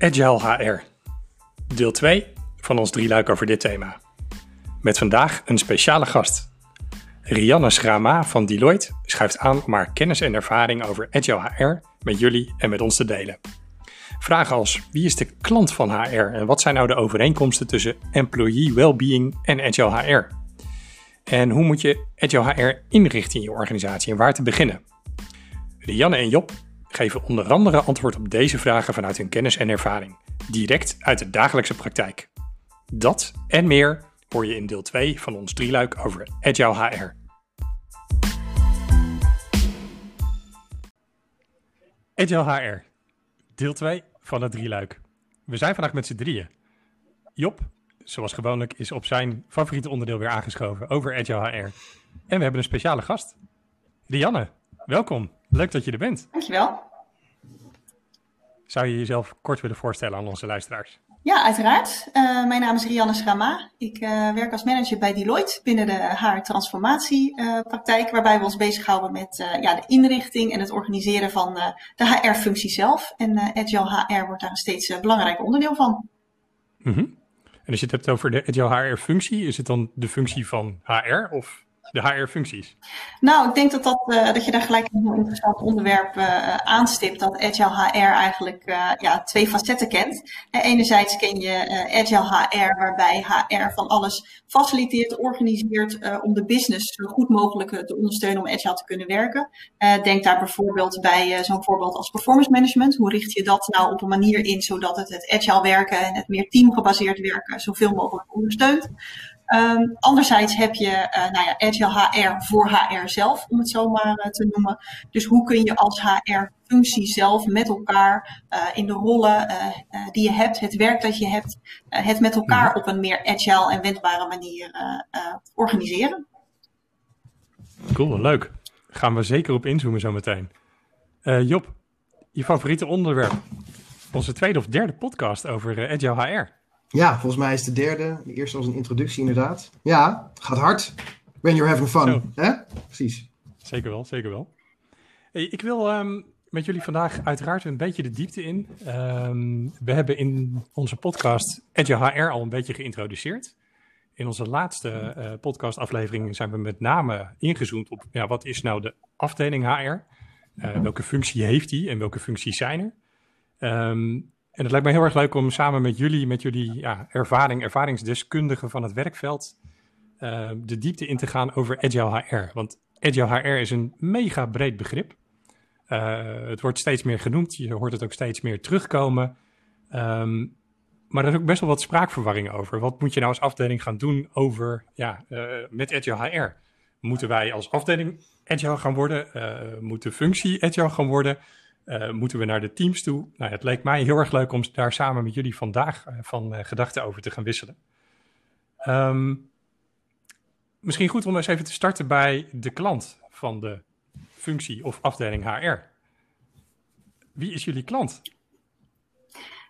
Agile HR. Deel 2 van ons drieluik over dit thema. Met vandaag een speciale gast. Rianne Schrama van Deloitte schuift aan om haar kennis en ervaring over Agile HR met jullie en met ons te delen. Vragen als wie is de klant van HR en wat zijn nou de overeenkomsten tussen employee well-being en Agile HR? En hoe moet je Agile HR inrichten in je organisatie en waar te beginnen? Rianne en Job geven onder andere antwoord op deze vragen vanuit hun kennis en ervaring, direct uit de dagelijkse praktijk. Dat en meer hoor je in deel 2 van ons drieluik over Agile HR. Agile HR, deel 2 van het drieluik. We zijn vandaag met z'n drieën. Job, zoals gewoonlijk, is op zijn favoriete onderdeel weer aangeschoven over Agile HR. En we hebben een speciale gast. Rianne, welkom. Leuk dat je er bent. Dankjewel. Zou je jezelf kort willen voorstellen aan onze luisteraars? Ja, uiteraard. Uh, mijn naam is Rianne Schrama. Ik uh, werk als manager bij Deloitte binnen de HR-transformatiepraktijk, uh, waarbij we ons bezighouden met ja, de inrichting en het organiseren van de HR-functie zelf. En Agile HR wordt daar een steeds belangrijk onderdeel van. Mm -hmm. En als je het hebt over de Agile HR-functie, is het dan de functie van HR of de HR-functies? Nou, ik denk dat, dat, uh, dat je daar gelijk een heel interessant onderwerp uh, aanstipt. Dat Agile HR eigenlijk uh, ja, twee facetten kent. enerzijds ken je Agile HR, waarbij HR van alles faciliteert, organiseert om de business zo goed mogelijk te ondersteunen om Agile te kunnen werken. denk daar bijvoorbeeld bij zo'n voorbeeld als performance management. Hoe richt je dat nou op een manier in zodat het het Agile werken en het meer teamgebaseerd werken zoveel mogelijk ondersteunt? Um, anderzijds heb je uh, nou ja, Agile HR voor HR zelf, om het zo maar uh, te noemen. Dus hoe kun je als HR-functie zelf met elkaar uh, in de rollen die je hebt, het werk dat je hebt, het met elkaar op een meer agile en wendbare manier organiseren. Cool, leuk. Gaan we zeker op inzoomen zo meteen. Job, je favoriete onderwerp? Onze tweede of derde podcast over Agile HR. Ja, volgens mij is de derde. De eerste was een introductie, inderdaad. Ja, gaat hard. When you're having fun. Hè? Precies. Zeker wel, zeker wel. Hey, ik wil um, met jullie vandaag uiteraard een beetje de diepte in. Um, we hebben in onze podcast Agile HR al een beetje geïntroduceerd. In onze laatste uh, podcastaflevering zijn we met name ingezoomd op ja, wat is nou de afdeling HR? Uh, welke functie heeft die en welke functies zijn er? Um, en het lijkt me heel erg leuk om samen met jullie, met jullie ja, ervaring, ervaringsdeskundigen van het werkveld, uh, de diepte in te gaan over Agile HR. Want Agile HR is een mega breed begrip. Uh, het wordt steeds meer genoemd, je hoort het ook steeds meer terugkomen. Um, maar er is ook best wel wat spraakverwarring over. Wat moet je nou als afdeling gaan doen over, ja, uh, met Agile HR? Moeten wij als afdeling Agile gaan worden? moet de functie Agile gaan worden? Uh, moeten we naar de teams toe? Nou, het leek mij heel erg leuk om daar samen met jullie vandaag uh, van uh, gedachten over te gaan wisselen. Um, misschien goed om eens even te starten bij de klant van de functie of afdeling HR. Wie is jullie klant?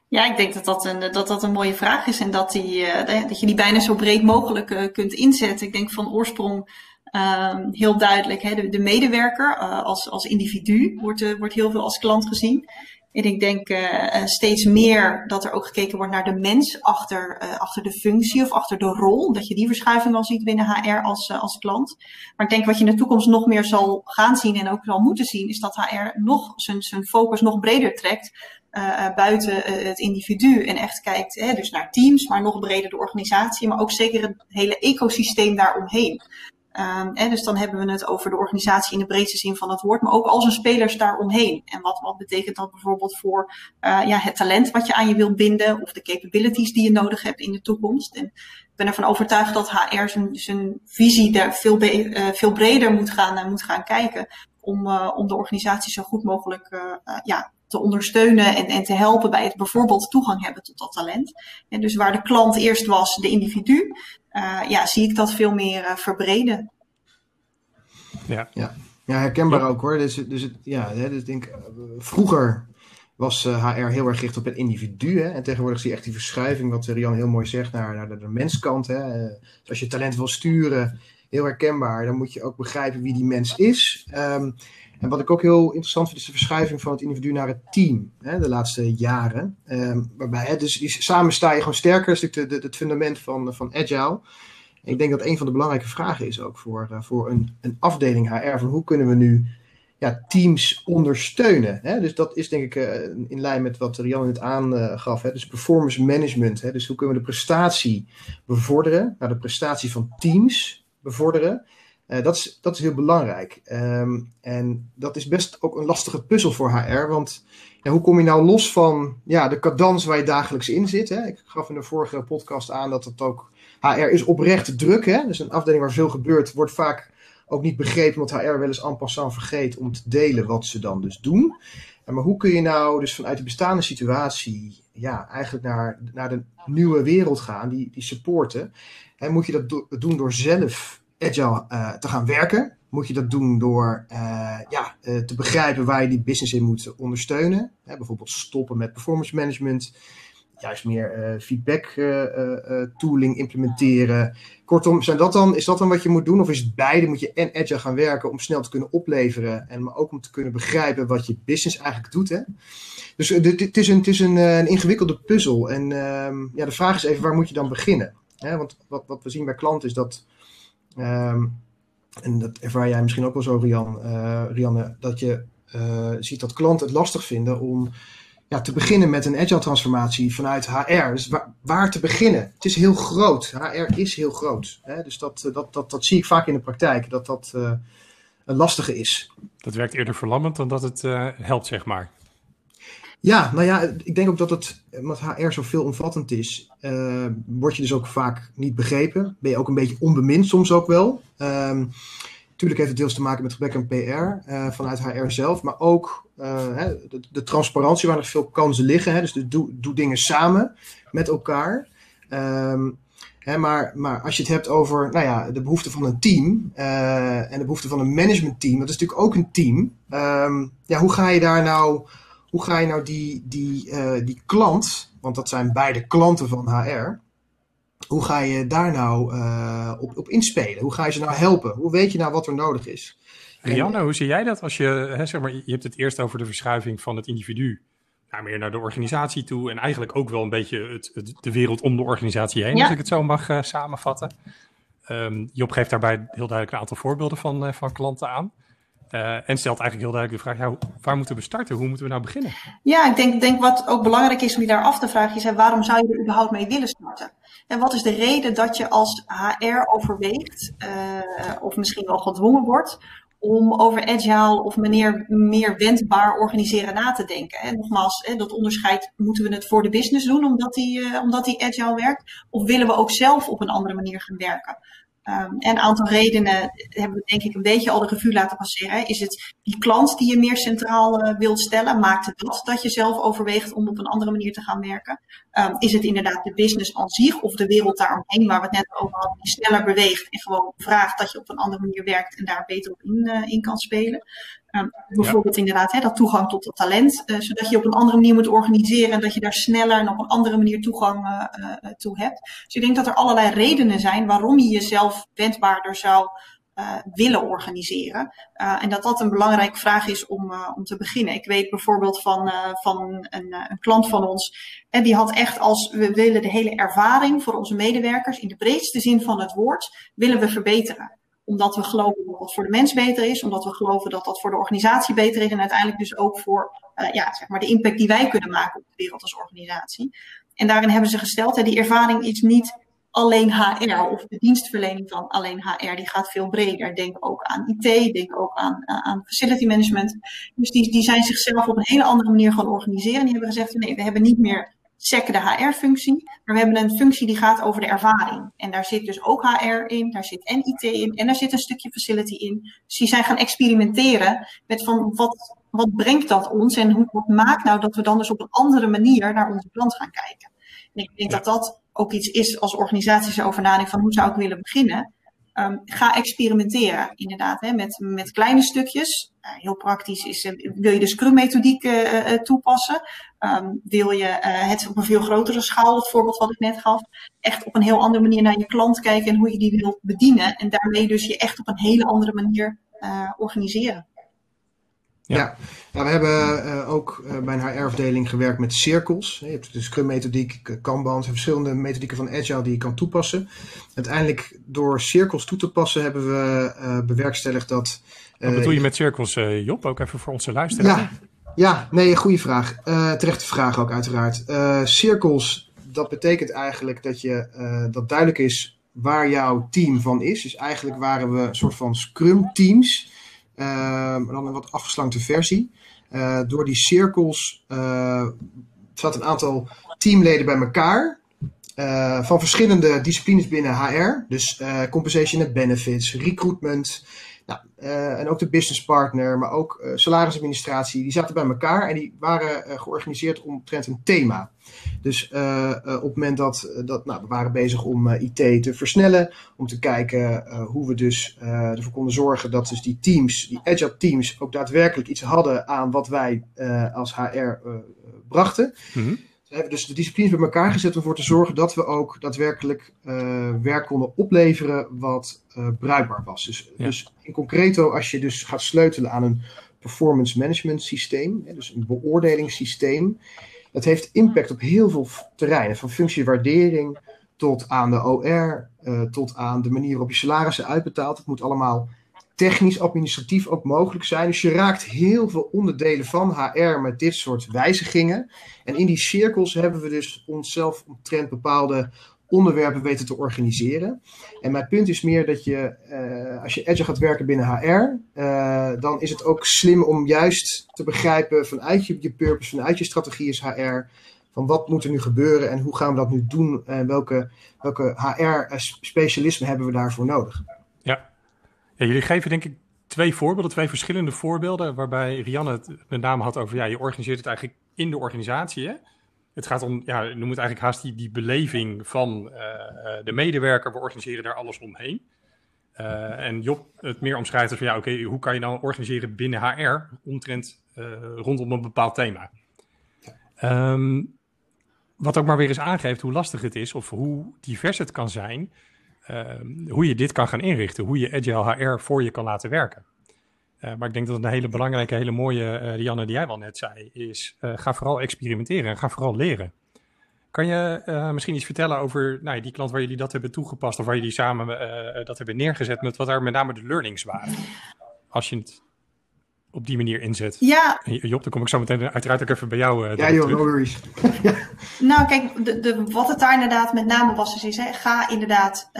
Ja, ik denk dat dat een, dat dat een mooie vraag is en dat, die, dat je die bijna zo breed mogelijk kunt inzetten. Ik denk van oorsprong Um, heel duidelijk, hè, de, de medewerker uh, als, als individu wordt, uh, wordt heel veel als klant gezien. En ik denk uh, steeds meer dat er ook gekeken wordt naar de mens achter, achter de functie of achter de rol. Dat je die verschuiving al ziet binnen HR als, als klant. Maar ik denk wat je in de toekomst nog meer zal gaan zien en ook zal moeten zien, is dat HR nog zijn, zijn focus nog breder trekt. buiten het individu en echt kijkt hè, dus naar teams, maar nog breder de organisatie, maar ook zeker het hele ecosysteem daaromheen. En dus dan hebben we het over de organisatie in de breedste zin van het woord, maar ook al zijn spelers daaromheen. En wat, wat betekent dat bijvoorbeeld voor uh, ja, het talent wat je aan je wilt binden of de capabilities die je nodig hebt in de toekomst. En ik ben ervan overtuigd dat HR zijn, zijn visie daar veel, uh, veel breder moet gaan, moet gaan kijken om, om de organisatie zo goed mogelijk ja, te ondersteunen en, en te helpen bij het bijvoorbeeld toegang hebben tot dat talent. En dus waar de klant eerst was, de individu, uh, ja, zie ik dat veel meer uh, verbreden. Ja. Ja. ja, herkenbaar ook hoor. Dus, dus, het, ja, dus denk, uh, vroeger was HR heel erg gericht op het individu. Hè? En tegenwoordig zie je echt die verschuiving, wat Rian heel mooi zegt, naar, naar de, de menskant. Hè? dus als je talent wil sturen, heel herkenbaar. Dan moet je ook begrijpen wie die mens is. Ehm, en wat ik ook heel interessant vind, is de verschuiving van het individu naar het team hè, de laatste jaren. Um, waarbij, hè, dus die, samen sta je gewoon sterker, is natuurlijk het fundament van, van Agile. ik denk dat een van de belangrijke vragen is ook voor, uh, voor een, een afdeling HR: van hoe kunnen we nu ja, teams ondersteunen. Hè? Dus dat is denk ik uh, in lijn met wat Rianne net aangaf. Hè? Dus performance management. Hè? Dus hoe kunnen we de prestatie bevorderen? Nou, de prestatie van teams bevorderen. Uh, dat, is, dat is heel belangrijk. Um, en dat is best ook een lastige puzzel voor HR. Want ja, hoe kom je nou los van ja, de cadans waar je dagelijks in zit? Hè? Ik gaf in de vorige podcast aan dat het ook. HR is oprecht druk. Hè? Dus een afdeling waar veel gebeurt, wordt vaak ook niet begrepen, omdat HR wel eens en passant vergeet om te delen wat ze dan dus doen. Maar hoe kun je nou dus vanuit de bestaande situatie ja, eigenlijk naar, naar de nieuwe wereld gaan, die, die supporten? En moet je dat do doen door zelf agile uh, te gaan werken? Moet je dat doen door uh, ja, uh, te begrijpen waar je die business in moet ondersteunen? Bijvoorbeeld stoppen met performance management juist meer feedback tooling implementeren. Kortom, zijn dat dan, is dat dan wat je moet doen? Of is het beide? Moet je en agile gaan werken om snel te kunnen opleveren. En maar ook om te kunnen begrijpen wat je business eigenlijk doet. Hè? Dus het is, een, is een, een ingewikkelde puzzel. En ehm, ja, de vraag is even, waar moet je dan beginnen? Want wat, wat we zien bij klanten is dat... Um, en dat ervaar jij misschien ook wel zo, Rian, Rianne, dat je ziet dat klanten het lastig vinden om ja, te beginnen met een agile transformatie vanuit HR. Dus waar, te beginnen? Het is heel groot. HR is heel groot. Hè? Dus dat, eh, dat, dat, dat zie ik vaak in de praktijk, dat dat een lastige is. Dat werkt eerder verlammend dan dat het helpt, zeg maar. Ja, nou ja, ik denk ook dat het, omdat HR zo veelomvattend is, uh, word je dus ook vaak niet begrepen. Ben je ook een beetje onbemind soms ook wel. Um, Tuurlijk heeft het deels te maken met gebrek aan PR uh, vanuit HR zelf, maar ook hè, de, de, transparantie waar nog veel kansen liggen. Hè, dus doe, dingen samen met elkaar. Um, hè, maar, maar als je het hebt over nou ja, de behoefte van een team en de behoefte van een managementteam, dat is natuurlijk ook een team. Um, ja, hoe ga je daar nou, hoe ga je nou die, die, die klant, want dat zijn beide klanten van HR, hoe ga je daar nou uh, op, op inspelen? Hoe ga je ze nou helpen? Hoe weet je nou wat er nodig is? Rianne, hoe zie jij dat als je, hè, zeg maar, je hebt het eerst over de verschuiving van het individu naar meer naar de organisatie toe en eigenlijk ook wel een beetje het, het de wereld om de organisatie heen, ja. als ik het zo mag uh, samenvatten. Um, Job geeft daarbij heel duidelijk een aantal voorbeelden van, uh, van klanten aan. Uh, en stelt eigenlijk heel duidelijk de vraag, ja, waar moeten we starten? Hoe moeten we nou beginnen? Ja, ik denk, denk wat ook belangrijk is om je daar af te vragen, is waarom zou je er überhaupt mee willen starten? En wat is de reden dat je als HR overweegt, uh, of misschien wel gedwongen wordt, om over agile of meneer meer wendbaar organiseren na te denken. En nogmaals, hè, dat onderscheid, moeten we het voor de business doen omdat die, uh, omdat die agile werkt? Of willen we ook zelf op een andere manier gaan werken? Um, en een aantal redenen hebben we denk ik een beetje al de revue laten passeren. Is het die klant die je meer centraal uh, wilt stellen? Maakt het dat dat je zelf overweegt om op een andere manier te gaan werken? Um, is het inderdaad de business aan zich of de wereld daaromheen waar we het net over hadden, die sneller beweegt en gewoon vraagt dat je op een andere manier werkt en daar beter op in, uh, in kan spelen? Um, bijvoorbeeld ja. inderdaad hè, dat toegang tot het talent, uh, zodat je op een andere manier moet organiseren en dat je daar sneller en op een andere manier toegang uh, toe hebt. Dus ik denk dat er allerlei redenen zijn waarom je jezelf wendbaarder zou willen organiseren. En dat dat een belangrijke vraag is om, om te beginnen. Ik weet bijvoorbeeld van, van een, een, klant van ons, en die had echt als we willen de hele ervaring voor onze medewerkers in de breedste zin van het woord, willen we verbeteren omdat we geloven dat dat voor de mens beter is, omdat we geloven dat dat voor de organisatie beter is en uiteindelijk dus ook voor uh, ja, zeg maar de impact die wij kunnen maken op de wereld als organisatie. En daarin hebben ze gesteld, hè, die ervaring is niet alleen HR of de dienstverlening van alleen HR, die gaat veel breder. Denk ook aan IT, denk ook aan, aan facility management. Dus die, die zijn zichzelf op een hele andere manier gaan organiseren. Die hebben gezegd, nee, we hebben niet meer SEC de HR-functie, maar we hebben een functie die gaat over de ervaring. En daar zit dus ook HR in, daar zit en IT in en daar zit een stukje facility in. Dus die zijn gaan experimenteren met van wat, wat brengt dat ons en hoe, wat maakt nou dat we dan dus op een andere manier naar onze klant gaan kijken. En ik denk ja. dat dat ook iets is als organisatie over nadenken van hoe zou ik willen beginnen. Ehm, ga experimenteren, inderdaad, hè, met, met kleine stukjes. heel praktisch is, wil je de Scrum-methodiek toepassen? Ehm, wil je het op een veel grotere schaal, het voorbeeld wat ik net gaf, echt op een heel andere manier naar je klant kijken en hoe je die wilt bedienen. En daarmee dus je echt op een hele andere manier organiseren. Ja, nou, we hebben uh, ook uh, bij een HR-afdeling gewerkt met cirkels. Je hebt de Scrum-methodiek, Kanban, verschillende methodieken van Agile die je kan toepassen. Uiteindelijk door cirkels toe te passen hebben we uh, bewerkstelligd dat... Wat bedoel je met cirkels, Job? Ook even voor onze luisteraars. Ja, ja nee, goede vraag. terechte vraag ook uiteraard. cirkels, dat betekent eigenlijk dat, je, dat duidelijk is waar jouw team van is. Dus eigenlijk waren we een soort van Scrum-teams... Ehm, dan een wat afgeslankte versie. Uh, door die cirkels uh, zat een aantal teamleden bij elkaar. Uh, van verschillende disciplines binnen HR. Dus compensation and benefits, recruitment. Nou, en ook de business partner, maar ook salarisadministratie. Die zaten bij elkaar en die waren georganiseerd omtrent een thema. Dus uh, op het moment dat, dat nou, we waren bezig om uh, IT te versnellen, om te kijken hoe we dus ervoor konden zorgen dat dus die teams, die agile teams, ook daadwerkelijk iets hadden aan wat wij als HR brachten. Mm We hebben dus de disciplines bij elkaar gezet om ervoor te zorgen dat we ook daadwerkelijk werk konden opleveren wat bruikbaar was. Dus, dus in concreto, als je dus gaat sleutelen aan een performance management systeem, dus een beoordelingssysteem, het heeft impact op heel veel terreinen, van functiewaardering tot aan de OR, uh, eh, tot aan de manier waarop je salarissen uitbetaalt. Het moet allemaal technisch, administratief ook mogelijk zijn. Dus je raakt heel veel onderdelen van HR met dit soort wijzigingen. En in die cirkels hebben we dus onszelf omtrent bepaalde onderwerpen weten te organiseren. En mijn punt is meer dat je, uh, als je Agile gaat werken binnen HR, eh, dan is het ook slim om juist te begrijpen vanuit je, je purpose, vanuit je strategie is HR, van wat moet er nu gebeuren en hoe gaan we dat nu doen en welke, welke HR-specialismen hebben we daarvoor nodig. Ja. Jullie geven denk ik twee voorbeelden, twee verschillende voorbeelden, waarbij Rianne het met name had over, ja, je organiseert het eigenlijk in de organisatie, hè? het gaat om, ja, noem het eigenlijk haast die, die beleving van uh, de medewerker. We organiseren daar alles omheen. Uh, en Job het meer omschrijft als van, ja, oké, hoe kan je nou organiseren binnen HR omtrent rondom een bepaald thema? Um, wat ook maar weer eens aangeeft hoe lastig het is of hoe divers het kan zijn, hoe je dit kan gaan inrichten, hoe je Agile HR voor je kan laten werken. Uh, maar ik denk dat een hele belangrijke, hele mooie, uh, Rianne, die jij wel net zei, is uh, ga vooral experimenteren en ga vooral leren. Kan je misschien iets vertellen over nou, die klant waar jullie dat hebben toegepast of waar jullie samen dat hebben neergezet, met wat daar met name de learnings waren? Als je het op die manier inzet. Ja. Job, dan kom ik zo meteen uiteraard ook even bij jou. ja, joh, no worries. Nou, kijk, de, de, wat het daar inderdaad met name was, is, is hè, ga inderdaad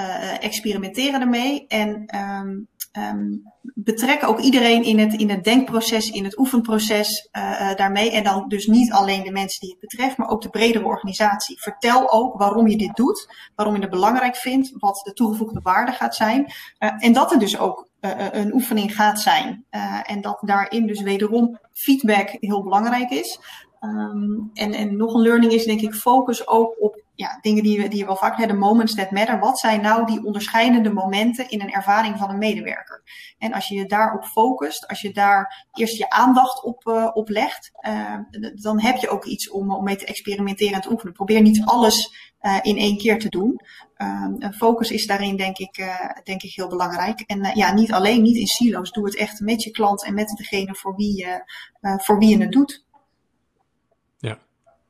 experimenteren ermee en um, um, betrek ook iedereen in het, in het denkproces, in het oefenproces uh, daarmee. En dan dus niet alleen de mensen die het betreft, maar ook de bredere organisatie. Vertel ook waarom je dit doet, waarom je het belangrijk vindt, wat de toegevoegde waarde gaat zijn. Uh, en dat het dus ook een oefening gaat zijn. en dat daarin dus wederom feedback heel belangrijk is. Um, en, nog een learning is denk ik focus ook op ja, dingen die, we, die je wel vaak hebben, moments that matter. Wat zijn nou die onderscheidende momenten in een ervaring van een medewerker? En als je je daarop focust, als je daar eerst je aandacht op, uh, legt, uh, dan heb je ook iets om, om mee te experimenteren en te oefenen. Probeer niet alles uh, in één keer te doen. Uh, focus is daarin denk ik, uh, denk ik heel belangrijk. En ja, niet alleen, niet in silo's. Doe het echt met je klant en met degene voor wie je, voor wie je het doet.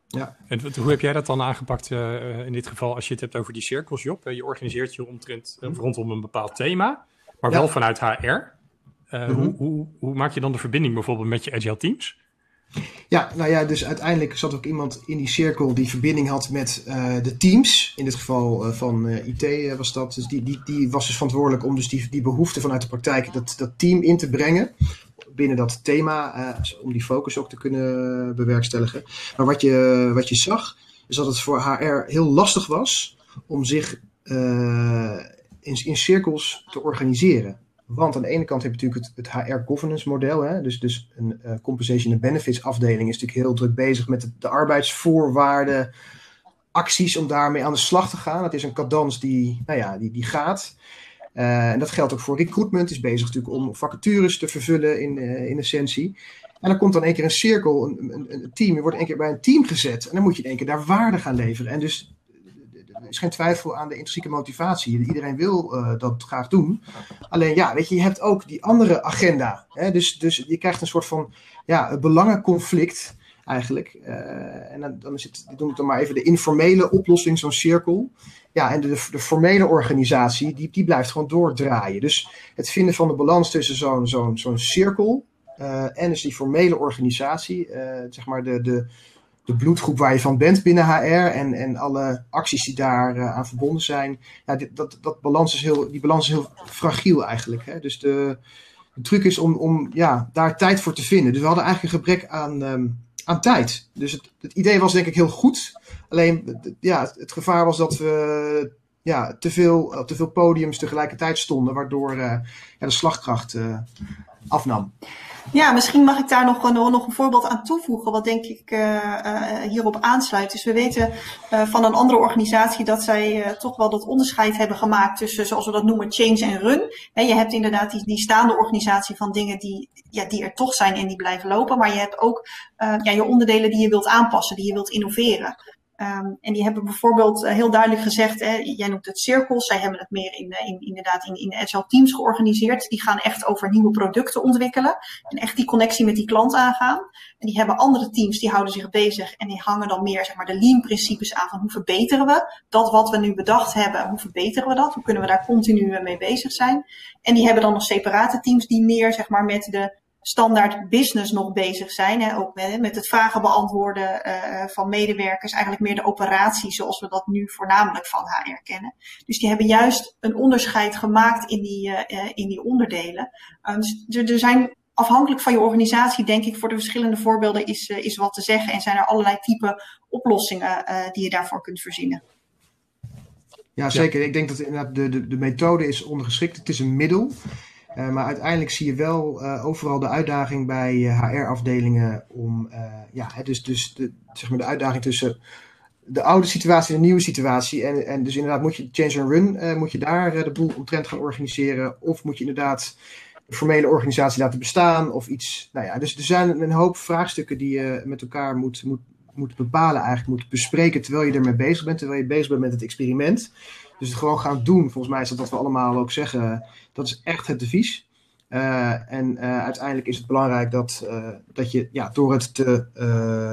Ja. En hoe heb jij dat dan aangepakt uh, in dit geval als je het hebt over die cirkels, Job? Je organiseert je omtrent, uh, rondom een bepaald thema, maar wel vanuit HR. Uh, hoe, hoe, hoe, maak je dan de verbinding bijvoorbeeld met je agile teams? Ja, nou ja, dus uiteindelijk zat ook iemand in die cirkel die verbinding had met de teams. In dit geval van IT was dat. Dus die, die, die was dus verantwoordelijk om dus die, die behoefte vanuit de praktijk dat, dat team in te brengen binnen dat thema, uh, om die focus ook te kunnen bewerkstelligen. Maar wat je, wat je zag, is dat het voor HR heel lastig was om zich uh, in, in cirkels te organiseren. Want aan de ene kant heb je natuurlijk het, HR governance model. Hè? Dus, dus een uh, compensation and benefits afdeling is natuurlijk heel druk bezig met de, de, arbeidsvoorwaarden, acties om daarmee aan de slag te gaan. Het is een cadans die, nou ja, die, die gaat. En dat geldt ook voor recruitment. Is bezig natuurlijk om vacatures te vervullen in, in essentie. En dan komt dan één keer een cirkel, een, een, een team. Je wordt één keer bij een team gezet. En dan moet je in één keer daar waarde gaan leveren. En dus er is geen twijfel aan de intrinsieke motivatie. Iedereen wil uh, dat graag doen. Alleen ja, weet je, je hebt ook die andere agenda. Hè? Dus, dus je krijgt een soort van ja, belangenconflict eigenlijk. Uh, en dan, is ik noem het dan maar even de informele oplossing, zo'n cirkel. Ja, en de, de formele organisatie, die, die blijft gewoon doordraaien. Dus het vinden van de balans tussen zo'n zo'n zo'n cirkel uh, en dus die formele organisatie, zeg maar de, de, de bloedgroep waar je van bent binnen HR en, en alle acties die daar aan verbonden zijn. Ja, dat, dat balans is heel, die balans is heel fragiel eigenlijk. Hè? Dus de, de truc is om, om ja, daar tijd voor te vinden. Dus we hadden eigenlijk een gebrek aan, um, aan tijd. Dus het, het idee was denk ik heel goed. Alleen ja, het gevaar was dat we ja, te, veel, op te veel podiums tegelijkertijd stonden, waardoor ja, de slagkracht uh, Ja, misschien mag ik daar nog, nog een voorbeeld aan toevoegen, wat denk ik uh, uh, hierop aansluit. Dus we weten van een andere organisatie dat zij toch wel dat onderscheid hebben gemaakt tussen, zoals we dat noemen, change en run. He, je hebt inderdaad die, die staande organisatie van dingen die, ja, die er toch zijn en die blijven lopen, maar je hebt ook ja, je onderdelen die je wilt aanpassen, die je wilt innoveren. Um, en die hebben bijvoorbeeld uh, heel duidelijk gezegd, hè, jij noemt het cirkels, zij hebben het meer in, in, inderdaad in, in agile teams georganiseerd. Die gaan echt over nieuwe producten ontwikkelen en echt die connectie met die klant aangaan. En die hebben andere teams, die houden zich bezig en die hangen dan meer zeg maar, de lean principes aan van hoe verbeteren we dat wat we nu bedacht hebben, hoe verbeteren we dat, hoe kunnen we daar continu mee bezig zijn. En die hebben dan nog separate teams die meer zeg maar, met de standaard business nog bezig zijn. Hè, ook met, met het vragen beantwoorden uh, van medewerkers. Eigenlijk meer de operatie zoals we dat nu voornamelijk van HR kennen. Dus die hebben juist een onderscheid gemaakt in die, uh, in die onderdelen. Uh, dus er zijn afhankelijk van je organisatie, denk ik, voor de verschillende voorbeelden is, is wat te zeggen. En zijn er allerlei type oplossingen die je daarvoor kunt verzinnen. Ja, zeker. Ik denk dat inderdaad de, de, de methode is ondergeschikt. Het is een middel. Uh, maar uiteindelijk zie je wel uh, overal de uitdaging bij HR-afdelingen om, uh, ja, dus, dus de, zeg maar de uitdaging tussen de oude situatie en de nieuwe situatie. En, en dus inderdaad moet je change and run, moet je daar de boel omtrent gaan organiseren. Of moet je inderdaad een formele organisatie laten bestaan of iets. Nou ja, dus er zijn een hoop vraagstukken die je met elkaar moet, moet, moet bepalen, eigenlijk moet bespreken terwijl je ermee bezig bent, terwijl je bezig bent met het experiment. Dus het gewoon gaan doen, volgens mij is dat wat we allemaal ook zeggen, dat is echt het devies. Uh, en uh, uiteindelijk is het belangrijk dat, uh, dat je ja, door het te,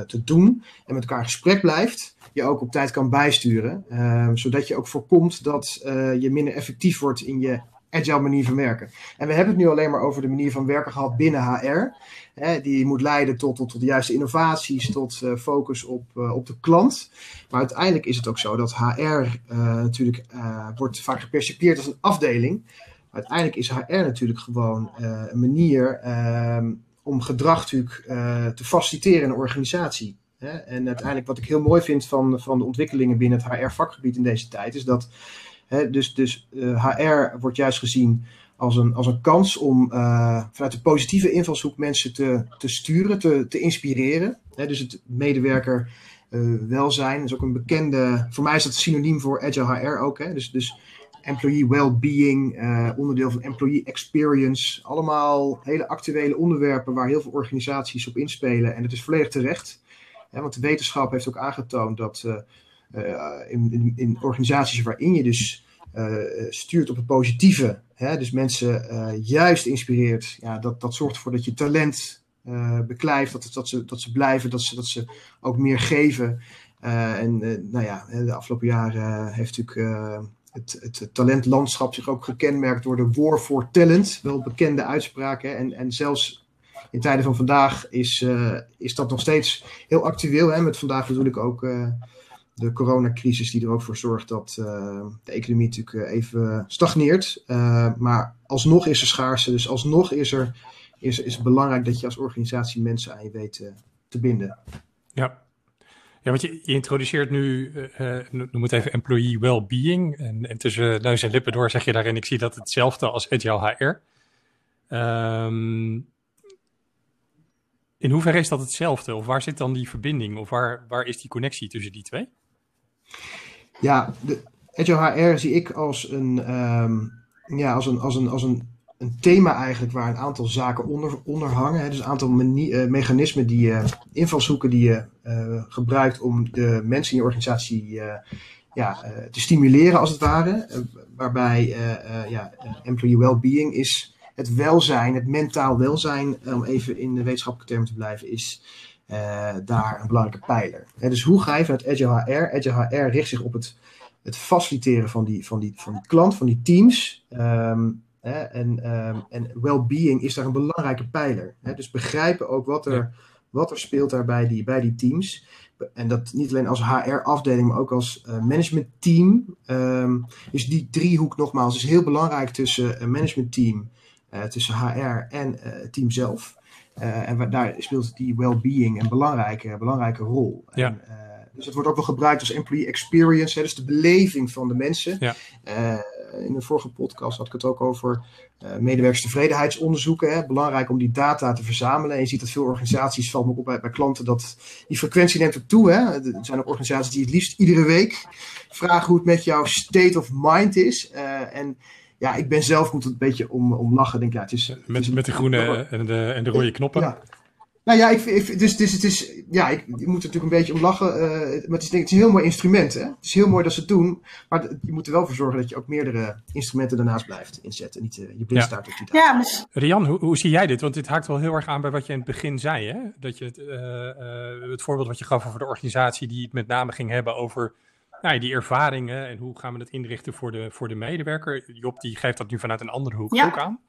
te doen en met elkaar in gesprek blijft, je ook op tijd kan bijsturen. zodat je ook voorkomt dat je minder effectief wordt in je agile manier van werken. En we hebben het nu alleen maar over de manier van werken gehad binnen HR. Hè, die moet leiden tot, tot, tot de juiste innovaties, tot uh, focus op, uh, op de klant. Maar uiteindelijk is het ook zo dat HR uh, natuurlijk wordt vaak gepercipieerd als een afdeling. Uiteindelijk is HR natuurlijk gewoon een manier ehm, om gedrag natuurlijk te faciliteren in een organisatie. Hè? En uiteindelijk wat ik heel mooi vind van, van de ontwikkelingen binnen het HR-vakgebied in deze tijd, is dat dus dus HR eh, wordt juist gezien als een, als een kans om uh, vanuit de positieve invalshoek mensen te, te sturen, te, te inspireren. dus het medewerker uh, welzijn is ook een bekende, voor mij is dat synoniem voor Agile HR ook. Hè? Dus, dus employee well-being, onderdeel van employee experience. Allemaal hele actuele onderwerpen waar heel veel organisaties op inspelen. En het is volledig terecht. Hè, want de wetenschap heeft ook aangetoond dat in, in, in, organisaties waarin je dus uh, stuurt op het positieve, hè, dus mensen uh, juist inspireert, ja, dat, dat zorgt ervoor dat je talent beklijft, dat, dat, ze, dat ze blijven, dat ze, dat ze ook meer geven. en nou ja, de afgelopen jaren heeft natuurlijk het, het, talentlandschap zich ook gekenmerkt door de War for Talent, wel bekende uitspraken. En, en zelfs in tijden van vandaag is, is dat nog steeds heel actueel. Hè? Met vandaag bedoel ik ook de coronacrisis die er ook voor zorgt dat uh, de economie natuurlijk eh, even stagneert. Uh, maar alsnog is er schaarste, dus alsnog is, er, is, is het belangrijk dat je als organisatie mensen aan je weet te binden. Ja. Ja, want je, introduceert nu, noem het even employee well-being. En, en, tussen neus en lippen door zeg je daarin, ik zie dat hetzelfde als agile HR. Ehm, in hoeverre is dat hetzelfde? Of waar zit dan die verbinding? Of waar, waar is die connectie tussen die twee? Ja, de Agile HR zie ik als een, um, ja, als een, als een, als een, een thema eigenlijk waar een aantal zaken onder, onder hangen. Hè. Dus een aantal mechanismen, die, uh, invalshoeken die je gebruikt om de mensen in je organisatie ja, te stimuleren als het ware. waarbij ja, employee well-being is het welzijn, het mentaal welzijn, om even in de wetenschappelijke termen te blijven, is uh, daar een belangrijke pijler. dus hoe ga je vanuit Agile HR? Agile HR richt zich op het, het faciliteren van die, van, die, van die klant, van die teams. Um, hè, en um, en well-being is daar een belangrijke pijler. Hè? Dus begrijpen ook wat er, wat er speelt daar bij die, bij die teams. En dat niet alleen als HR-afdeling, maar ook als uh, managementteam. Um, dus die driehoek nogmaals is heel belangrijk tussen een managementteam, uh, tussen HR en het team zelf. Uh, en daar speelt die well-being een belangrijke, belangrijke rol. Ja. En, uh, dus het wordt ook wel gebruikt als employee experience, hè, dus de beleving van de mensen. Ja. Uh, in de vorige podcast had ik het ook over medewerkerstevredenheidsonderzoeken. Hè. Belangrijk om die data te verzamelen. En je ziet dat veel organisaties, valt me op bij, bij klanten, dat die frequentie neemt ook toe. Hè. Er zijn ook organisaties die het liefst iedere week vragen hoe het met jouw state of mind is. en ja, ik ben zelf moet het een beetje om, om lachen. Denk, ja, het is, met, met de groene en de, en de rode knoppen. Ja. Nou ja, ik, ik, dus, dus het is, ja, ik, ik moet er natuurlijk een beetje om lachen. Uh, maar het is, denk, het is een heel mooi instrument. Hè? Het is heel mooi dat ze het doen. Maar je moet er wel voor zorgen dat je ook meerdere instrumenten daarnaast blijft inzetten. Niet uh, je blind staat op die Ja, maar... Rian, hoe, hoe, zie jij dit? Want dit haakt wel heel erg aan bij wat je in het begin zei. Hè? Dat je het, uh, het voorbeeld wat je gaf over de organisatie die het met name ging hebben over nou, die ervaringen en hoe gaan we dat inrichten voor de, voor de medewerker. Job die geeft dat nu vanuit een andere hoek ja. ook aan.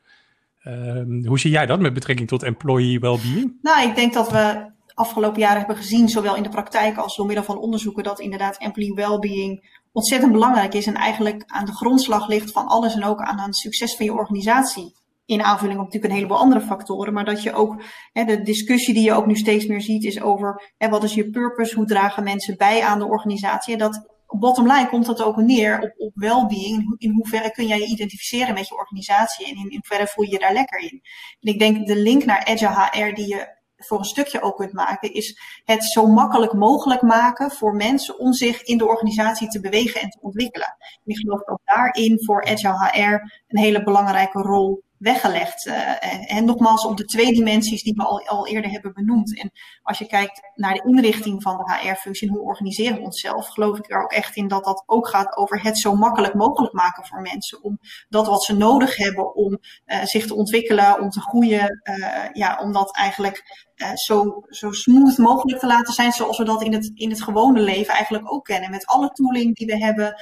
Um, hoe zie jij dat met betrekking tot employee well-being? Nou, ik denk dat we afgelopen jaren hebben gezien, zowel in de praktijk als door middel van onderzoeken, dat inderdaad employee well-being ontzettend belangrijk is en eigenlijk aan de grondslag ligt van alles en ook aan, aan het succes van je organisatie. In aanvulling op natuurlijk een heleboel andere factoren, maar dat je ook, hè, de discussie die je ook nu steeds meer ziet, is over hè, wat is je purpose, hoe dragen mensen bij aan de organisatie. En dat bottom line komt dat ook neer op, well-being. In hoeverre kun jij je identificeren met je organisatie en in, in hoeverre voel je je daar lekker in. En ik denk de link naar Agile HR die je voor een stukje ook kunt maken, is het zo makkelijk mogelijk maken voor mensen om zich in de organisatie te bewegen en te ontwikkelen. En ik geloof dat daarin voor Agile HR een hele belangrijke rol weggelegd. Uh, en nogmaals op de twee dimensies die we al, al eerder hebben benoemd. En als je kijkt naar de inrichting van de HR-functie en hoe organiseren we onszelf, geloof ik er ook echt in dat dat ook gaat over het zo makkelijk mogelijk maken voor mensen. Om dat wat ze nodig hebben om uh, zich te ontwikkelen, om te groeien, uh, ja, om dat eigenlijk zo, zo smooth mogelijk te laten zijn, zoals we dat in het, in het gewone leven eigenlijk ook kennen. Met alle tooling die we hebben,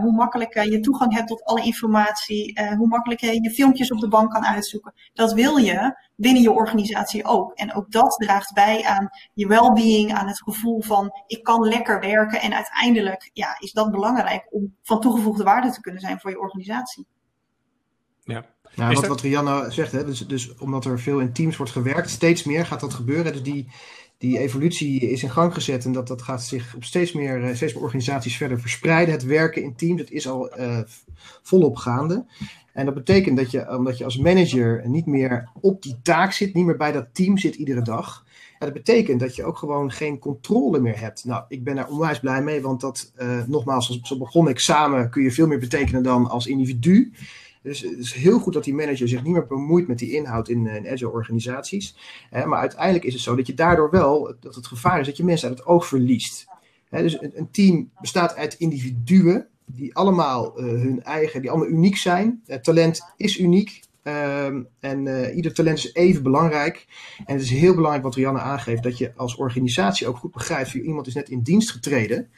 hoe makkelijk je toegang hebt tot alle informatie, hoe makkelijk je je filmpjes op de bank kan uitzoeken. Dat wil je binnen je organisatie ook. En ook dat draagt bij aan je well-being, aan het gevoel van ik kan lekker werken. En uiteindelijk ja, is dat belangrijk om van toegevoegde waarde te kunnen zijn voor je organisatie. Ja. Nou, wat, wat Rianne zegt, hè, dus, dus omdat er veel in teams wordt gewerkt, steeds meer gaat dat gebeuren. Dus die, die evolutie is in gang gezet en dat, dat gaat zich op steeds meer, steeds meer organisaties verder verspreiden. Het werken in teams, dat is al uh, volop gaande. En dat betekent dat je, omdat je als manager niet meer op die taak zit, niet meer bij dat team zit iedere dag. Ja, dat betekent dat je ook gewoon geen controle meer hebt. Nou, ik ben daar onwijs blij mee, want dat, uh, nogmaals, zo begon ik samen, kun je veel meer betekenen dan als individu. Dus het is heel goed dat die manager zich niet meer bemoeit met die inhoud in, in agile organisaties. Eh, maar uiteindelijk is het zo dat je daardoor wel, dat het gevaar is dat je mensen uit het oog verliest. Eh, dus een, een team bestaat uit individuen die allemaal uh, hun eigen, die allemaal uniek zijn. Uh, talent is uniek. Um, en uh, ieder talent is even belangrijk. En het is heel belangrijk wat Rianne aangeeft, dat je als organisatie ook goed begrijpt, iemand is net in dienst getreden.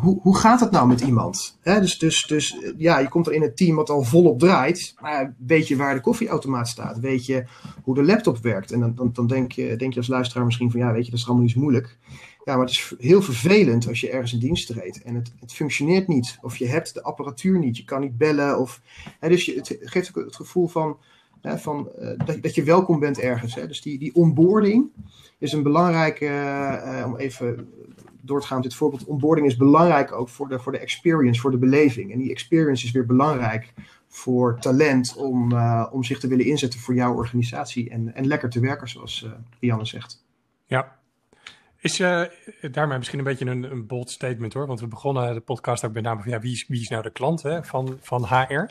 Hoe, hoe gaat het nou met iemand? Dus, dus, dus ja, je komt er in een team wat al volop draait. Maar weet je waar de koffieautomaat staat? Weet je hoe de laptop werkt? En dan, dan, dan denk, je, denk je als luisteraar misschien van ja, weet je, dat is allemaal niet zo moeilijk. Ja, maar het is heel vervelend als je ergens in dienst treedt en het, het functioneert niet. Of je hebt de apparatuur niet, je kan niet bellen. Of, dus je, het geeft ook het gevoel van, van uh, dat, dat je welkom bent ergens. Hè. Dus die, die onboarding is een belangrijke, uh, om even door met dit voorbeeld. Onboarding is belangrijk ook voor de, voor de experience, voor de beleving. En die experience is weer belangrijk voor talent om, uh, om zich te willen inzetten voor jouw organisatie en, en lekker te werken, zoals Rianne zegt. Ja, is uh, daarmee misschien een beetje een, een, bold statement hoor. Want we begonnen de podcast ook met name van ja, wie is, wie is nou de klant hè, van, van HR?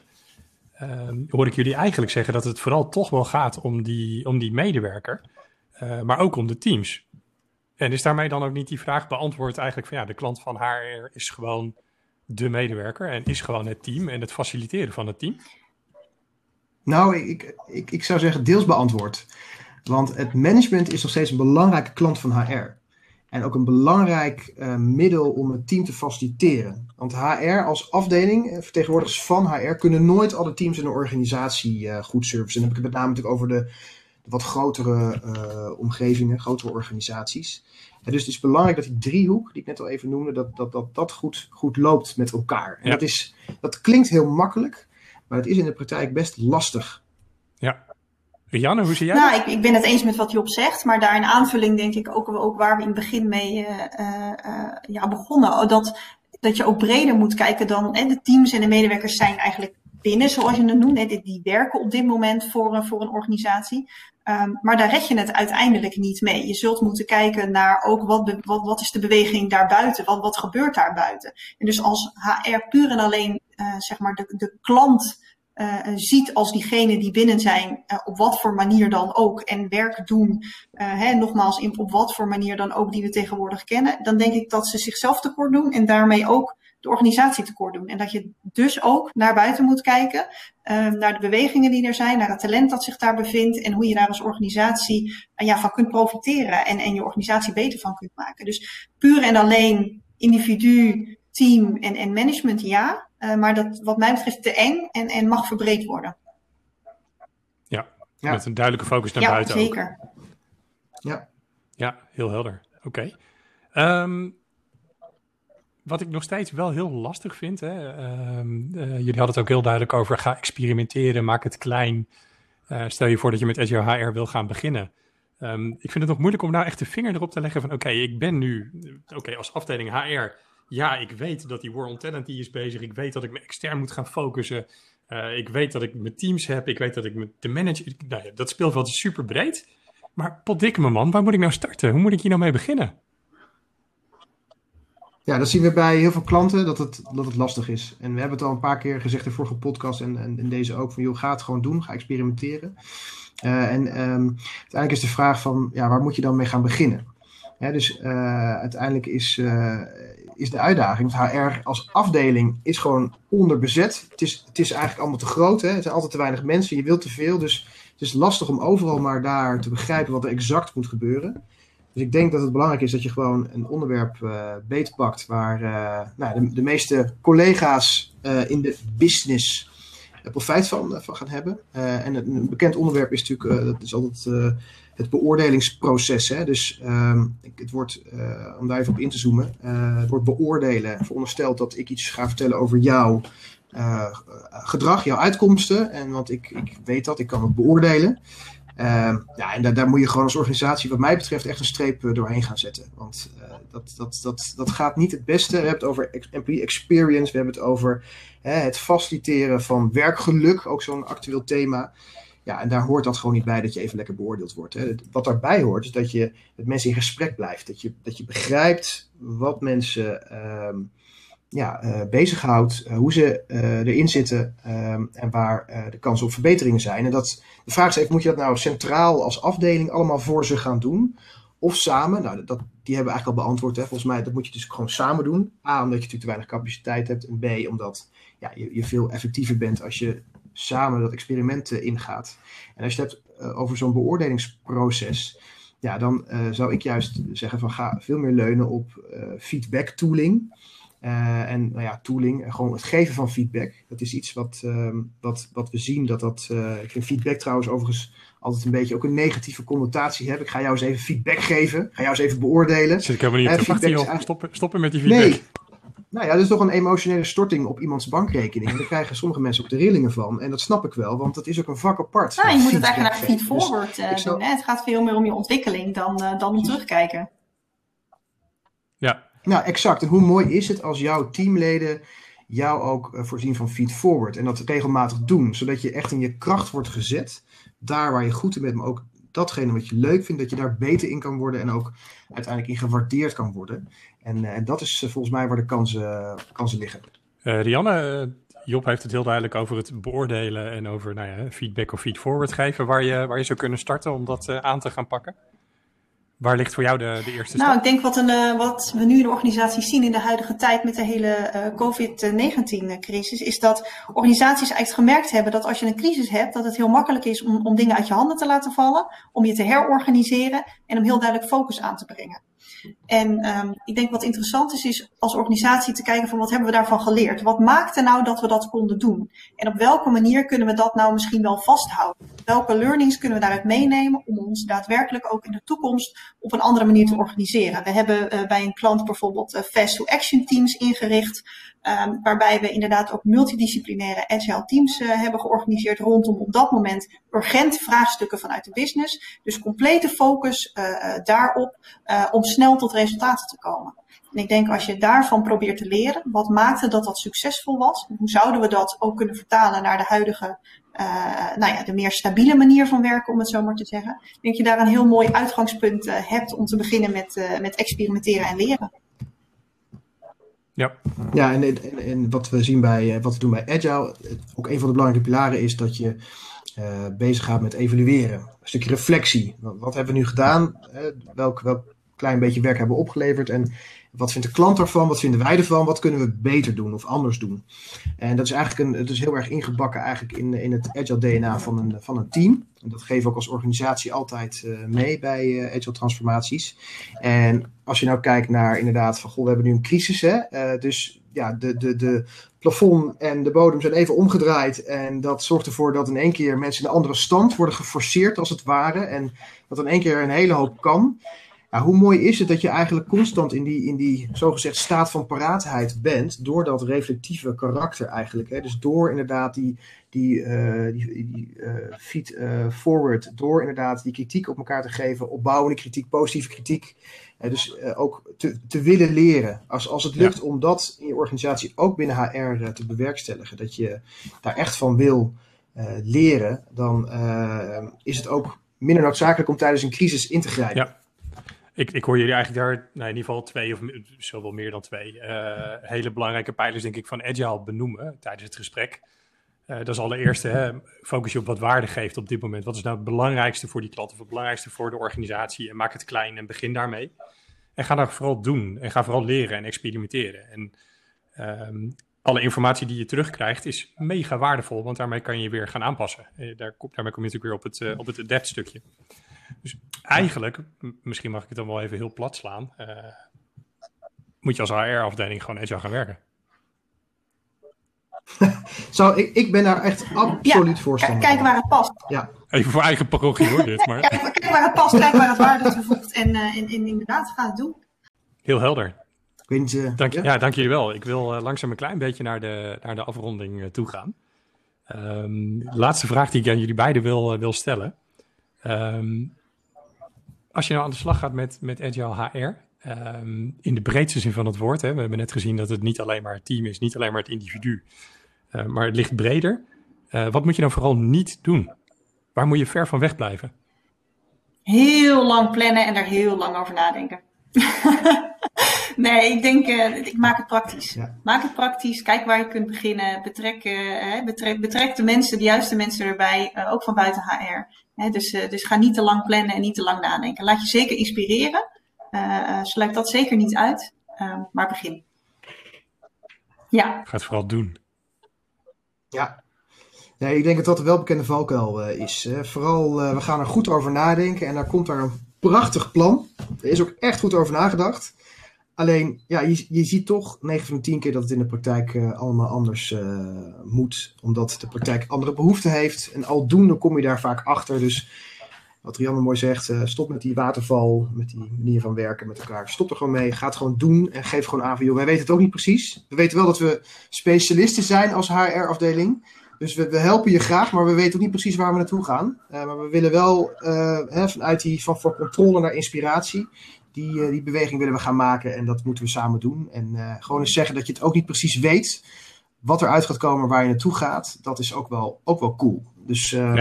uh, hoor ik jullie eigenlijk zeggen dat het vooral toch wel gaat om die, om die medewerker, uh, maar ook om de teams. En is daarmee dan ook niet die vraag beantwoord eigenlijk van ja, de klant van HR is gewoon de medewerker en is gewoon het team en het faciliteren van het team? Nou, ik, ik, ik zou zeggen deels beantwoord. Want het management is nog steeds een belangrijke klant van HR. En ook een belangrijk uh, middel om het team te faciliteren. Want HR als afdeling, eh, vertegenwoordigers van HR, kunnen nooit alle teams in een organisatie uh, goed servicen. Dan heb ik het met name natuurlijk over de wat grotere uh, omgevingen, grotere organisaties. En dus het is belangrijk dat die driehoek, die ik net al even noemde, dat dat, dat, dat goed, goed loopt met elkaar. En ja. dat, is, dat klinkt heel makkelijk, maar het is in de praktijk best lastig. Ja. Rianne, hoe zie jij nou, ik, ik, ben het eens met wat Job zegt, maar daar in aanvulling denk ik ook, ook waar we in het begin mee uh, uh, ja, begonnen. Dat, dat je ook breder moet kijken dan hè, de teams en de medewerkers zijn eigenlijk binnen, zoals je het noemt. Die, werken op dit moment voor, voor een organisatie. Um, maar daar red je het uiteindelijk niet mee. Je zult moeten kijken naar ook wat, wat, wat is de beweging daarbuiten? Wat, wat gebeurt daar buiten? En dus als HR puur en alleen uh, zeg maar de, de klant uh, ziet als diegene die binnen zijn, uh, op wat voor manier dan ook, en werk doen, hè, nogmaals, op wat voor manier dan ook die we tegenwoordig kennen, dan denk ik dat ze zichzelf tekort doen en daarmee ook de organisatie tekort doen. En dat je dus ook naar buiten moet kijken, naar de bewegingen die er zijn, naar het talent dat zich daar bevindt en hoe je daar als organisatie ja, van kunt profiteren en, en je organisatie beter van kunt maken. Dus puur en alleen individu, team en, en management, ja. Uh, maar dat wat mij betreft te eng en, en mag verbreed worden. Ja, ja. met een duidelijke focus naar ja, buiten zeker. Ook. Ja, ja, heel helder. Oké. Okay. Um, wat ik nog steeds wel heel lastig vind, hè, um, uh, jullie hadden het ook heel duidelijk over, ga experimenteren, maak het klein. Uh, stel je voor dat je met Azure HR wil gaan beginnen. Um, ik vind het nog moeilijk om nou echt de vinger erop te leggen van, oké, ik ben nu, oké, okay, als afdeling HR ja, ik weet dat die War on Talent die is bezig. Ik weet dat ik me extern moet gaan focussen. Ik weet dat ik mijn teams heb. Ik weet dat ik de manager... Nou dat speelveld is super breed. Maar potdikke me man, waar moet ik nou starten? Hoe moet ik hier nou mee beginnen? Ja, dat zien we bij heel veel klanten dat het, dat het lastig is. En we hebben het al een paar keer gezegd in vorige podcast en, en in deze ook. Van joh, ga het gewoon doen. Ga experimenteren. Uh, en um, uiteindelijk is de vraag van, ja, waar moet je dan mee gaan beginnen? Dus uh, uiteindelijk is, uh, is de uitdaging. Want HR als afdeling is gewoon onderbezet. Het is, het is eigenlijk allemaal te groot. Hè? Er zijn altijd te weinig mensen. Je wilt te veel. Dus het is lastig om overal maar daar te begrijpen wat er exact moet gebeuren. Dus ik denk dat het belangrijk is dat je gewoon een onderwerp uh, beetpakt waar uh, nou, de, de, meeste collega's uh, in de business profijt van, gaan hebben. en een bekend onderwerp is natuurlijk, dat is altijd het beoordelingsproces. Hè? Dus um, het wordt, om daar even op in te zoomen, het wordt beoordelen. Verondersteld dat ik iets ga vertellen over jouw gedrag, jouw uitkomsten. En want ik, ik weet dat, ik kan het beoordelen. Ehm, ja, en daar, daar, moet je gewoon als organisatie, wat mij betreft, echt een streep doorheen gaan zetten. Want dat, dat, dat, dat gaat niet het beste. We hebben het over employee experience, we hebben het over het faciliteren van werkgeluk, ook zo'n actueel thema. Ja, en daar hoort dat gewoon niet bij dat je even lekker beoordeeld wordt. Hè. Wat daarbij hoort, is dat je met mensen in gesprek blijft. Dat je, dat je begrijpt wat mensen uh, ja, uh, bezighoudt, uh, hoe ze uh, erin zitten um, en waar de kansen op verbeteringen zijn. En dat, de vraag is even, moet je dat nou centraal als afdeling allemaal voor ze gaan doen? Of samen? Nou, dat, die hebben we eigenlijk al beantwoord. Hè. Volgens mij, dat moet je dus gewoon samen doen. A, omdat je natuurlijk te weinig capaciteit hebt. En B, omdat ja, je, je veel effectiever bent als je samen dat experiment ingaat. En als je het hebt over zo'n beoordelingsproces, ja, dan zou ik juist zeggen van ga veel meer leunen op feedback tooling. En nou ja, tooling, gewoon het geven van feedback. Dat is iets wat, wat, wat we zien. Dat dat, ik vind feedback trouwens overigens altijd een beetje ook een negatieve connotatie hebben. Ik ga jou eens even feedback geven. Ga jou eens even beoordelen. Zit ik helemaal niet te wachten, joh. Stoppen, stoppen met die feedback. Nee. Nou ja, dat is toch een emotionele storting op iemands bankrekening. En daar krijgen sommige mensen ook de rillingen van. En dat snap ik wel, want dat is ook een vak apart. Nou, je moet het eigenlijk naar feed forward dus uh, doen. Hè? Het gaat veel meer om je ontwikkeling dan, uh, dan om terugkijken. Nou, exact. En hoe mooi is het als jouw teamleden jou ook uh, voorzien van feed forward. En dat regelmatig doen, zodat je echt in je kracht wordt gezet. Daar waar je goed in bent, maar ook datgene wat je leuk vindt, dat je daar beter in kan worden en ook uiteindelijk in gewaardeerd kan worden. En, en dat is volgens mij waar de kansen, kansen liggen. Rianne, Job heeft het heel duidelijk over het beoordelen en over nou ja, feedback of feedforward geven, waar je, waar je zou kunnen starten om dat aan te gaan pakken. Waar ligt voor jou de, de eerste stap? Nou, ik denk wat, een, uh, wat we nu in de organisatie zien in de huidige tijd met de hele uh, COVID-19-crisis, is dat organisaties eigenlijk gemerkt hebben dat als je een crisis hebt, dat het heel makkelijk is om, om dingen uit je handen te laten vallen, om je te herorganiseren en om heel duidelijk focus aan te brengen. En um, ik denk wat interessant is, is als organisatie te kijken van wat hebben we daarvan geleerd? Wat maakte nou dat we dat konden doen? En op welke manier kunnen we dat nou misschien wel vasthouden? Welke learnings kunnen we daaruit meenemen om ons daadwerkelijk ook in de toekomst op een andere manier te organiseren? We hebben uh, bij een klant bijvoorbeeld uh, fast to action teams ingericht. Um, waarbij we inderdaad ook multidisciplinaire agile teams uh, hebben georganiseerd rondom op dat moment urgent vraagstukken vanuit de business. Dus complete focus uh, daarop uh, om snel tot resultaten te komen. En ik denk als je daarvan probeert te leren, wat maakte dat dat succesvol was? Hoe zouden we dat ook kunnen vertalen naar de huidige, nou ja, de meer stabiele manier van werken, om het zo maar te zeggen. Ik denk je daar een heel mooi uitgangspunt hebt om te beginnen met, met experimenteren en leren. Ja, ja en, en, wat we zien bij, wat we doen bij Agile, ook een van de belangrijke pilaren is dat je uh, bezig gaat met evalueren. Een stukje reflectie. Wat, wat hebben we nu gedaan? Welk, welk klein beetje werk hebben we opgeleverd? En wat vindt de klant ervan? Wat vinden wij ervan? Wat kunnen we beter doen of anders doen? En dat is eigenlijk een, het is heel erg ingebakken eigenlijk in, in het agile DNA van een, van een team. En dat geven we ook als organisatie altijd uh, mee bij uh, agile transformaties. En als je nou kijkt naar inderdaad van, goh, we hebben nu een crisis, hè? Uh, dus ja, de, de, de plafond en de bodem zijn even omgedraaid. En dat zorgt ervoor dat in één keer mensen in een andere stand worden geforceerd, als het ware. En dat in één keer een hele hoop kan. Ja, hoe mooi is het dat je eigenlijk constant in die, in die zogezegd staat van paraatheid bent, door dat reflectieve karakter eigenlijk. Hè? Dus door inderdaad die, die, uh, die, die uh, feed uh, forward, door inderdaad die kritiek op elkaar te geven, opbouwende kritiek, positieve kritiek. dus ook te, te willen leren. Als, als het lukt ja. om dat in je organisatie ook binnen HR te bewerkstelligen, dat je daar echt van wil leren, dan is het ook minder noodzakelijk om tijdens een crisis in te grijpen. Ja. Ik, ik hoor jullie eigenlijk daar nou, in ieder geval twee of zoveel meer dan twee uh, hele belangrijke pijlers, denk ik, van Agile benoemen tijdens het gesprek. Uh, dat is allereerst hè, focus je op wat waarde geeft op dit moment. Wat is nou het belangrijkste voor die klant of het belangrijkste voor de organisatie? En maak het klein en begin daarmee. En ga daar vooral doen en ga vooral leren en experimenteren. En um, alle informatie die je terugkrijgt is mega waardevol, want daarmee kan je weer gaan aanpassen. Uh, daar, daarmee kom je natuurlijk weer op het, op het adapt stukje. Dus eigenlijk, misschien mag ik het dan wel even heel plat slaan, uh, moet je als HR-afdeling gewoon agile gaan werken. Zo, ik, ik ben daar echt absoluut ja, voorstander Kijk waar het past. Ja. Even voor eigen parochie hoor dit. Maar... kijk, kijk waar het past, kijk waar het waarde toevoegt en, uh, en, en inderdaad, ga het doen. Heel helder. Uh, dank, ja? ja, dank jullie wel. Ik wil uh, langzaam een klein beetje naar de, naar de afronding uh, toe gaan. Um, de laatste vraag die ik aan jullie beiden wil, wil stellen. Um, als je nou aan de slag gaat met, met Agile HR, um, in de breedste zin van het woord, hè, we hebben net gezien dat het niet alleen maar het team is, niet alleen maar het individu, uh, maar het ligt breder. Uh, wat moet je nou vooral niet doen? Waar moet je ver van weg blijven? Heel lang plannen en daar heel lang over nadenken. nee, ik denk, uh, ik maak het praktisch. Ja. Maak het praktisch, kijk waar je kunt beginnen. Betrek, uh, betrek, betrek de mensen, de juiste mensen erbij, uh, ook van buiten HR. Hè, dus, dus ga niet te lang plannen en niet te lang nadenken. Laat je zeker inspireren. sluit dat zeker niet uit, maar begin. Ja. Ga het vooral doen. Ja. Nee, ik denk dat dat een welbekende valkuil is. Hè. Vooral, we gaan er goed over nadenken en daar komt er een prachtig plan. Er is ook echt goed over nagedacht. Alleen, ja, je, je ziet toch 9 van de 10 keer dat het in de praktijk uh, allemaal anders uh, moet. Omdat de praktijk andere behoeften heeft. En aldoende kom je daar vaak achter. Dus wat Rianne mooi zegt, uh, stop met die waterval, met die manier van werken met elkaar. Stop er gewoon mee, ga het gewoon doen en geef gewoon aan van, joh, wij weten het ook niet precies. We weten wel dat we specialisten zijn als HR-afdeling. Dus we, helpen je graag, maar we weten ook niet precies waar we naartoe gaan. Maar we willen wel hè, vanuit die van, van controle naar inspiratie, die, uh, die beweging willen we gaan maken en dat moeten we samen doen. En gewoon eens zeggen dat je het ook niet precies weet wat eruit gaat komen, waar je naartoe gaat, dat is ook wel, ook wel cool. Dus ja.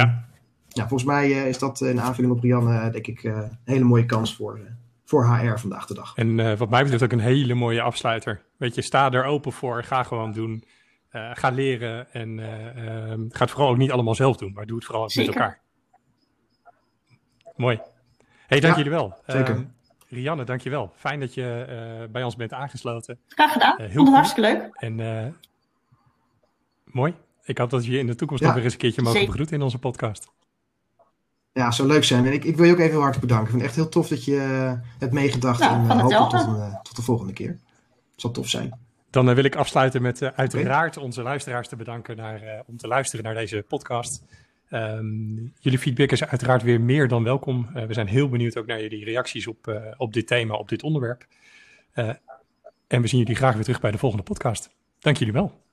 ja. volgens mij is dat een aanvulling op Rianne, denk ik, een hele mooie kans voor, voor HR vandaag de dag. En wat mij betreft ook een hele mooie afsluiter. Weet je, sta er open voor, ga gewoon doen. ga leren en ehm, ga het vooral ook niet allemaal zelf doen, maar doe het vooral met elkaar. Mooi. hey, dank jullie wel. Zeker. Rianne, dankjewel. Fijn dat je bij ons bent aangesloten. Graag gedaan. heel Vond het hartstikke leuk. En mooi. Ik hoop dat we je in de toekomst nog weer eens een keertje mogen begroeten in onze podcast. Ja, zou leuk zijn. En ik, ik wil je ook even heel hartelijk bedanken. Ik vind het echt heel tof dat je uh, hebt meegedacht. Ja, en uh, hoop tot, uh, tot de volgende keer. Het zal tof zijn. Dan wil ik afsluiten met uiteraard onze luisteraars te bedanken naar, om te luisteren naar deze podcast. Um, jullie feedback is uiteraard weer meer dan welkom. we zijn heel benieuwd ook naar jullie reacties op, op dit thema, op dit onderwerp. en we zien jullie graag weer terug bij de volgende podcast. Dank jullie wel.